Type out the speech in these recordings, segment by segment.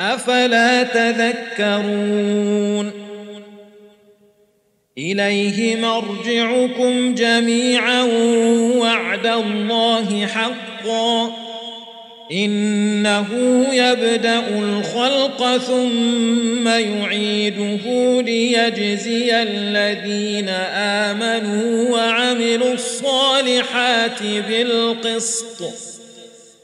أفلا تذكرون؟ إليه مرجعكم جميعا وعد الله حقا. إنه يبدأ الخلق ثم يعيده ليجزي الذين آمنوا وعملوا الصالحات بالقسط.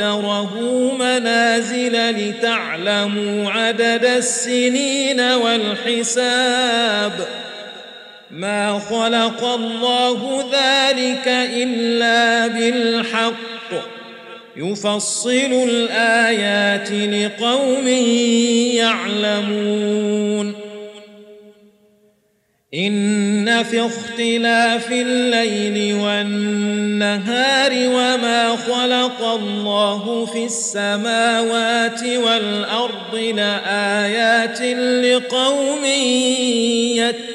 وقدره منازل لتعلموا عدد السنين والحساب. ما خلق الله ذلك إلا بالحق. يفصل الآيات لقوم يعلمون. إن في اختلاف الليل والنهار وما خلق الله في السماوات والأرض لآيات لقوم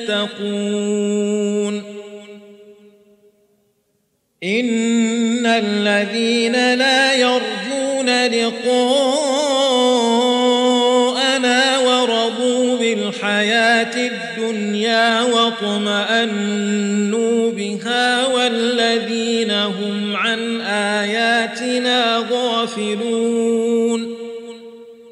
يتقون. إن الذين لا الدنيا واطمأنوا بها والذين هم عن آياتنا غافلون.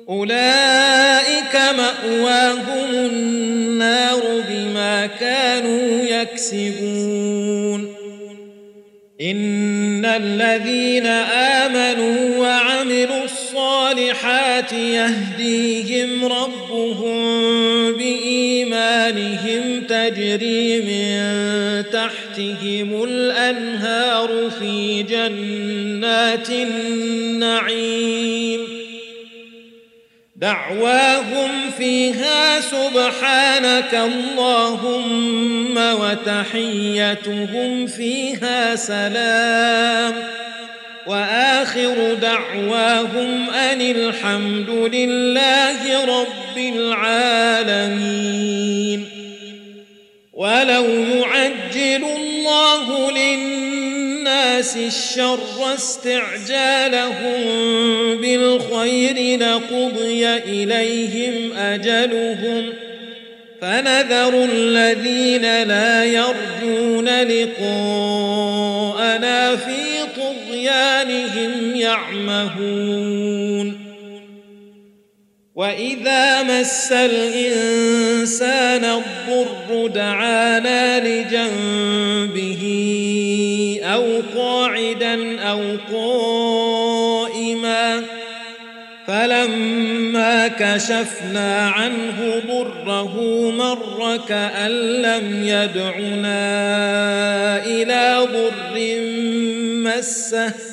أولئك مأواهم النار بما كانوا يكسبون. إن الذين آمنوا وعملوا الصالحات يهديهم ربهم بإيمانهم تجري من تحتهم الأنهار في جنات النعيم. دعواهم فيها سبحانك اللهم وتحيتهم فيها سلام. وآخر دعواهم أن الحمد لله رب العالمين. ولو يعجل الله للناس الشر استعجالهم بالخير لقضي اليهم اجلهم فنذر الذين لا يرجون لقاءنا في طغيانهم يعمهون. وإذا مس الإنسان الضر دعانا لجنبه أو قاعدا أو قائما فلما كشفنا عنه ضره مر كأن لم يدعنا إلى ضر مسه.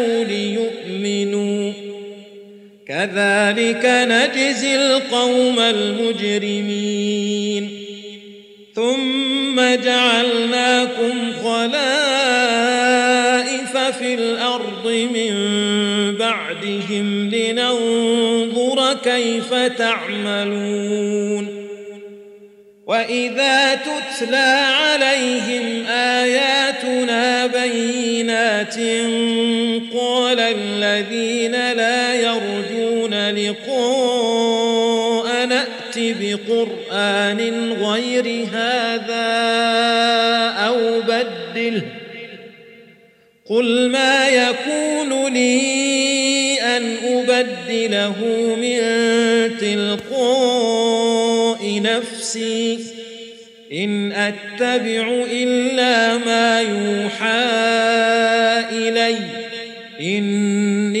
كذلك نجزي القوم المجرمين. ثم جعلناكم خلائف في الأرض من بعدهم لننظر كيف تعملون. وإذا تتلى عليهم آياتنا بينات قال الذين لا يرجون لقاء نات بقران غير هذا أو بدله قل ما يكون لي ان ابدله من تلقاء نفسي ان اتبع الا ما يوحى الي اني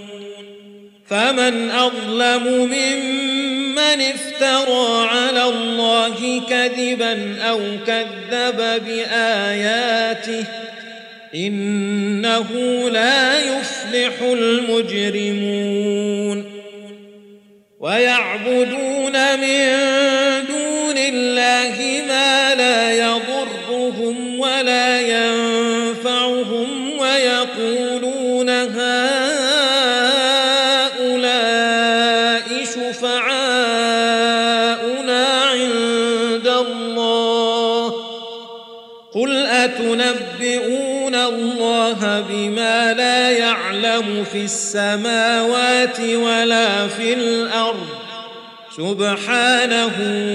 فمن أظلم ممن افترى على الله كذبا أو كذب بآياته إنه لا يفلح المجرمون. ويعبدون من دون الله ما لا يضرهم يعلم في السماوات ولا في الأرض. سبحانه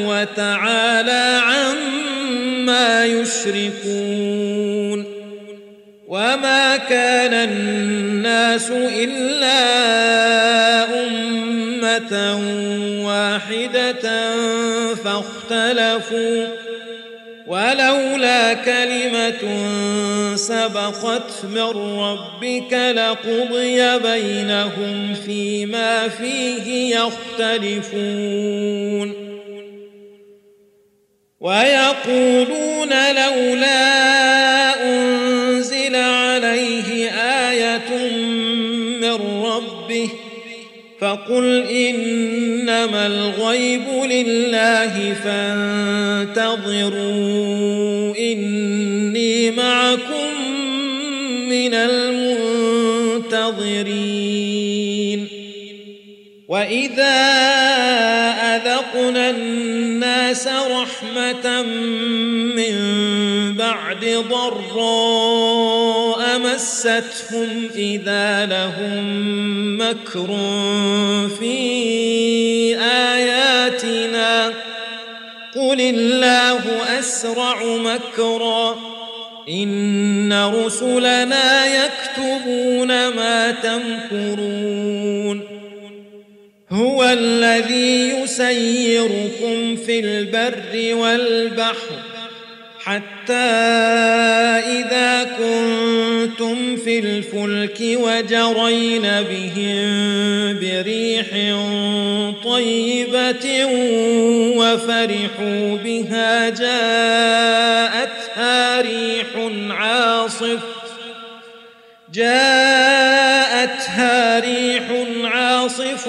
وتعالى عما يشركون. وما كان الناس إلا أمة واحدة فاختلفوا. ولولا كلمة سبقت من ربك لقضي بينهم فيما فيه يختلفون. ويقولون لولا انزل فقل إنما الغيب لله فانتظروا إني معكم من المنتظرين. وإذا أذقنا الناس رحمة من بعد ضراء مستهم اذا لهم مكر في اياتنا قل الله اسرع مكرا ان رسلنا يكتبون ما تمكرون هو الذي يسيركم في البر والبحر حتى إذا كنتم في الفلك وجرين بهم بريح طيبة وفرحوا بها جاءتها ريح عاصف جاءتها ريح عاصف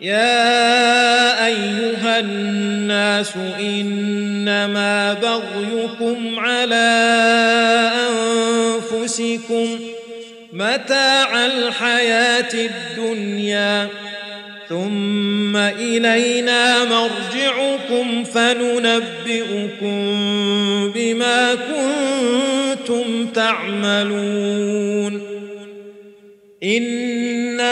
يا أيها الناس إنما بغيكم على أنفسكم متاع الحياة الدنيا ثم إلينا مرجعكم فننبئكم بما كنتم تعملون.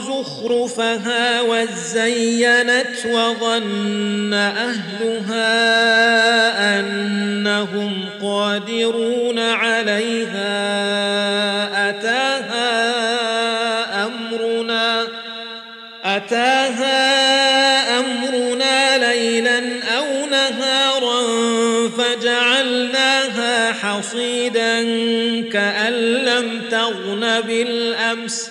زخرفها وزينت وظن أهلها أنهم قادرون عليها أتاها أمرنا أتاها أمرنا ليلا أو نهارا فجعلناها حصيدا كأن لم تغن بالأمس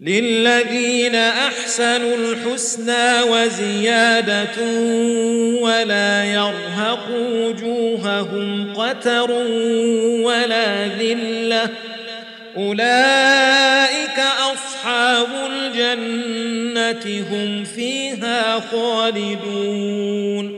للذين احسنوا الحسنى وزياده ولا يرهق وجوههم قتر ولا ذله اولئك اصحاب الجنه هم فيها خالدون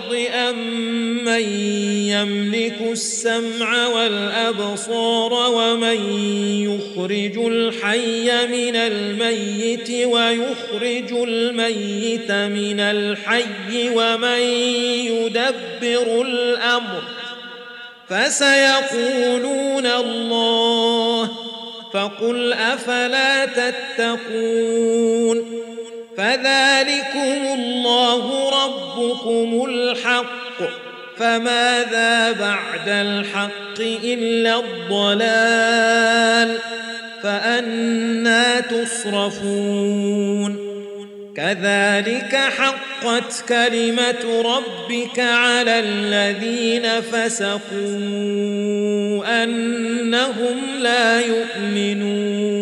ام من يملك السمع والابصار ومن يخرج الحي من الميت ويخرج الميت من الحي ومن يدبر الامر فسيقولون الله فقل افلا تتقون فذلكم الله ربكم الحق فماذا بعد الحق إلا الضلال فأنا تصرفون كذلك حقت كلمة ربك على الذين فسقوا أنهم لا يؤمنون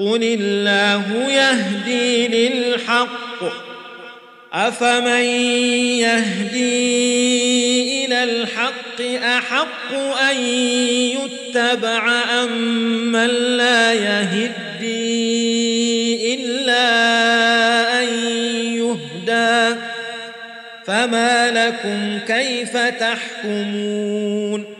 قل الله يهدي للحق. أفمن يهدي إلى الحق أحق أن يتبع أم من لا يهدي إلا أن يهدى؟ فما لكم كيف تحكمون؟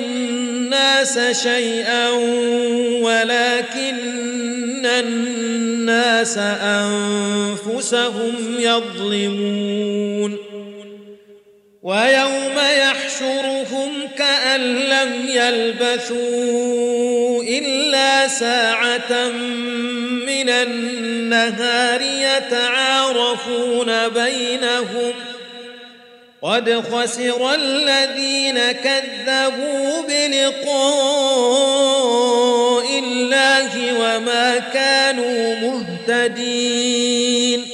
الناس شيئا ولكن الناس أنفسهم يظلمون ويوم يحشرهم كأن لم يلبثوا إلا ساعة من النهار يتعارفون بينهم قد خسر الذين كذبوا بلقاء الله وما كانوا مهتدين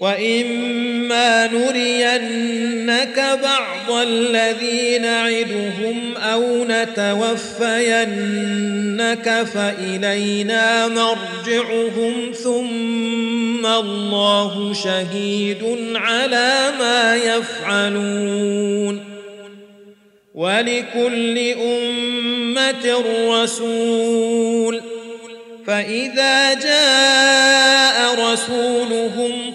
وإما نرينك بعض الذي نعدهم أو نتوفينك فإلينا مرجعهم ثم الله شهيد على ما يفعلون. ولكل أمة رسول. فإذا جاء رسولهم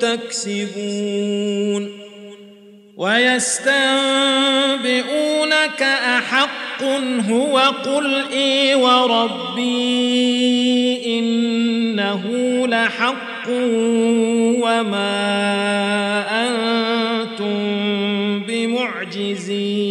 تكسبون ويستنبئونك أحق هو قل إي وربي إنه لحق وما أنتم بمعجزين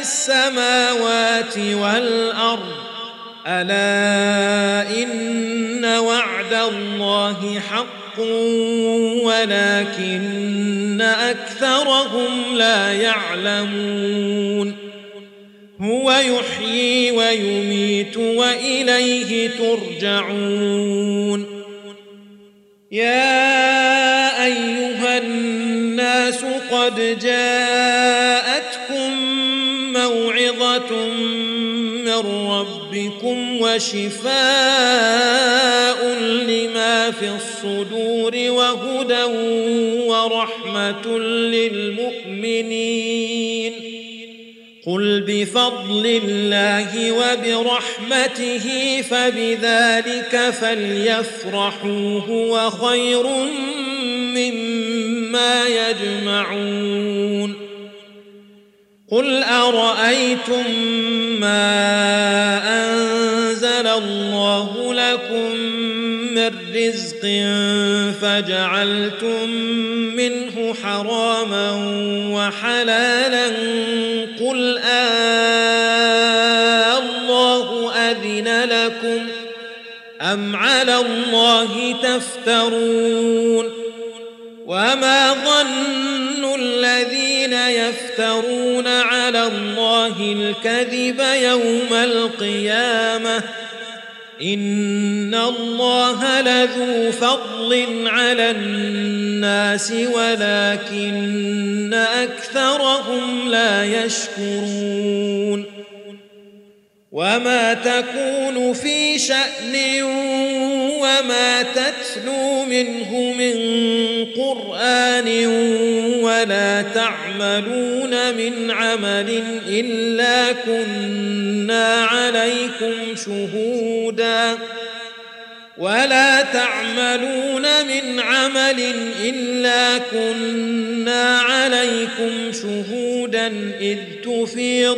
السماوات والأرض ألا إن وعد الله حق ولكن أكثرهم لا يعلمون هو يحيي ويميت وإليه ترجعون يا أيها الناس قد جاءتكم ربكم وشفاء لما في الصدور وهدى ورحمة للمؤمنين. قل بفضل الله وبرحمته فبذلك فليفرحوا هو خير مما يجمعون. قل أرأيتم ما أنزل الله لكم من رزق فجعلتم منه حراما وحلالا قل آه الله أذن لكم أم على الله تفترون وما ظن الذين يفترون على الله الكذب يوم القيامة إن الله لذو فضل على الناس ولكن أكثرهم لا يشكرون وما تكون في شأن وما تتلو منه من قرآن ولا تعملون من عمل إلا كنا عليكم شهودا ولا تعملون من عمل إلا كنا عليكم شهودا إذ تفيضون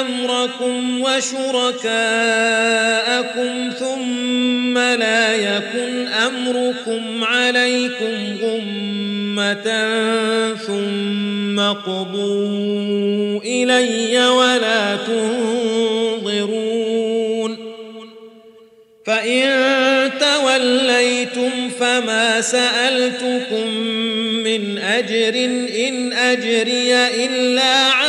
أمركم وشركاءكم ثم لا يكن أمركم عليكم غمة ثم قضوا إلي ولا تنظرون فإن توليتم فما سألتكم من أجر إن أجري إلا على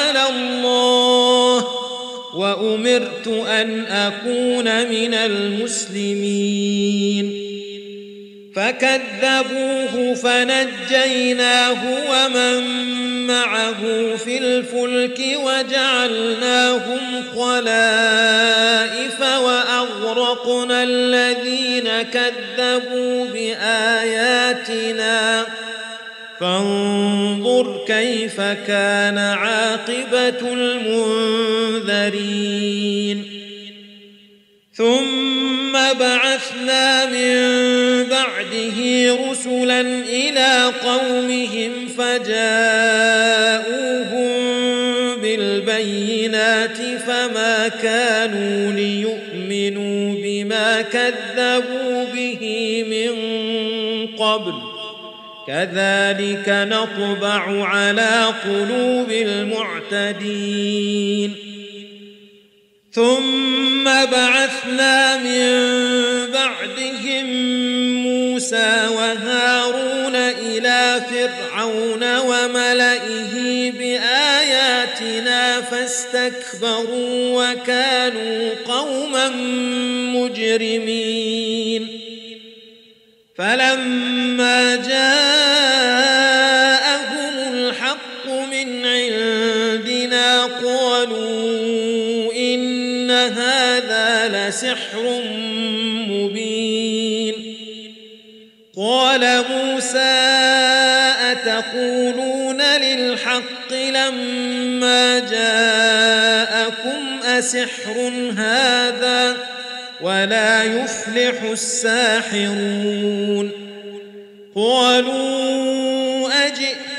وامرت أن أكون من المسلمين. فكذبوه فنجيناه ومن معه في الفلك وجعلناهم خلائف وأغرقنا الذين كذبوا بآياتنا. فانظر كيف كان عاقبة المنذرين. ثم بعثنا من بعده رسلا إلى قومهم فجاءوهم بالبينات فما كانوا ليؤمنوا بما كذبوا به من قبل. كذلك نطبع على قلوب المعتدين. ثم بعثنا من بعدهم موسى وهارون إلى فرعون وملئه بآياتنا فاستكبروا وكانوا قوما مجرمين. فلما جاءهم هذا لسحر قال موسى أتقولون للحق لما جاءكم أسحر هذا ولا يفلح الساحرون؟ قالوا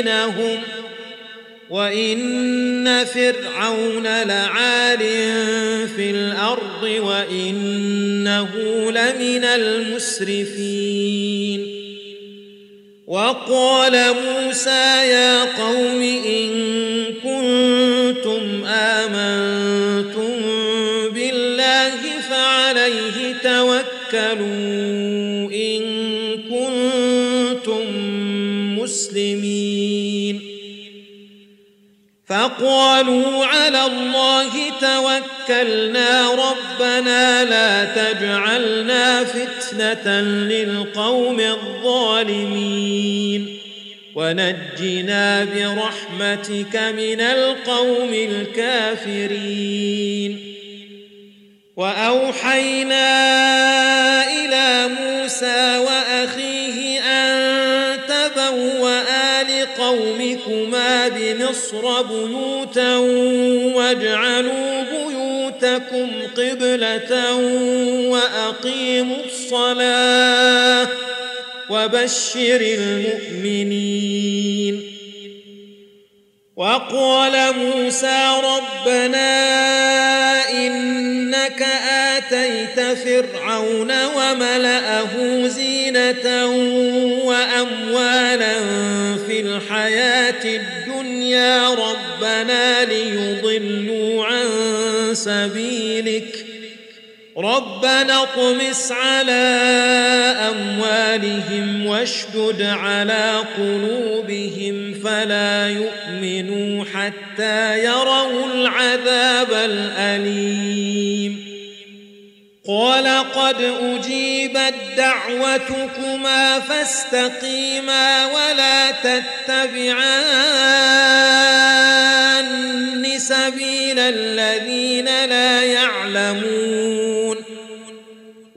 يفتنهم وإن فرعون لعال في الأرض وإنه لمن المسرفين وقال موسى يا قوم إن فقالوا على الله توكلنا ربنا لا تجعلنا فتنة للقوم الظالمين ونجنا برحمتك من القوم الكافرين وأوحينا إلى موسى وأخيه لقومكما بمصر بيوتا واجعلوا بيوتكم قبلة وأقيموا الصلاة وبشر المؤمنين وقال موسى ربنا إنك آتيت فرعون وملأه زينة وأموالا في الحياة الدنيا ربنا ليضلوا عن سبيلك ربنا اطمس على أموالهم واشدد على قلوبهم فلا يؤمنوا حتى يروا العذاب الأليم. قال قد أجيبت دعوتكما فاستقيما ولا تتبعان سبيل الذين لا يعلمون.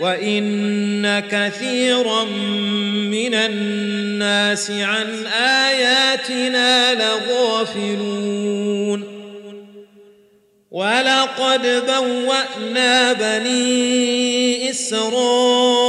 وان كثيرا من الناس عن اياتنا لغافلون ولقد بوانا بني اسرائيل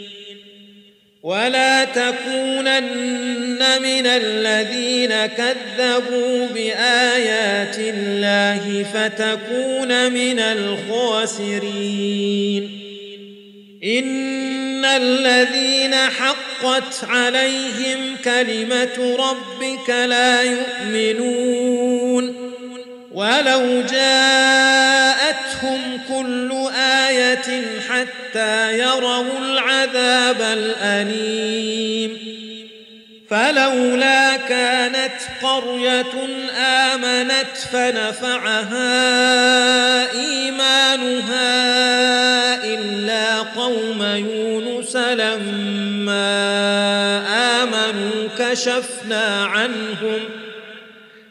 ولا تكونن من الذين كذبوا بايات الله فتكون من الخاسرين ان الذين حقت عليهم كلمه ربك لا يؤمنون ولو جاءتهم كل آية حتى يروا العذاب الأليم. فلولا كانت قرية آمنت فنفعها إيمانها إلا قوم يونس لما آمنوا كشفنا عنهم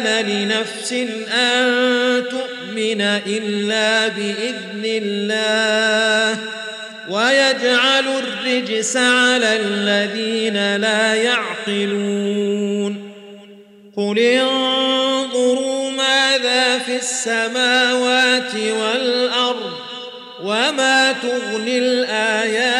كان لنفس أن تؤمن إلا بإذن الله ويجعل الرجس على الذين لا يعقلون قل انظروا ماذا في السماوات والأرض وما تغني الآيات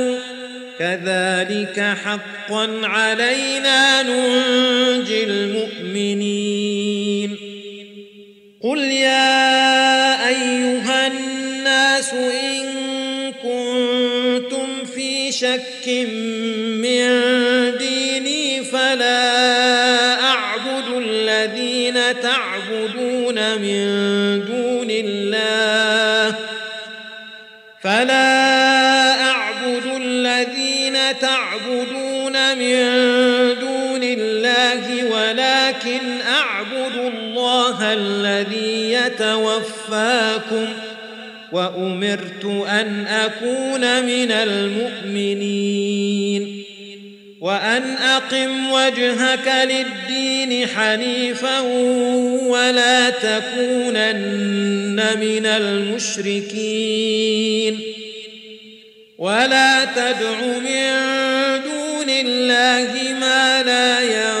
كذلك حقا علينا ننجي المؤمنين. قل يا أيها الناس إن كنتم في شك من ديني فلا أعبد الذين تعبدون من الذي يتوفاكم وأمرت أن أكون من المؤمنين وأن أقم وجهك للدين حنيفا ولا تكونن من المشركين ولا تدع من دون بالله ما لا ينفعك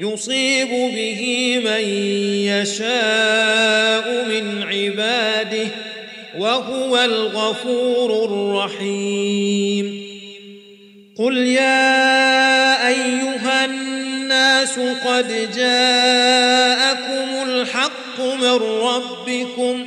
يصيب به من يشاء من عباده وهو الغفور الرحيم. قل يا أيها الناس قد جاءكم الحق من ربكم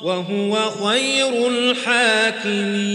وهو خير الحاكمين.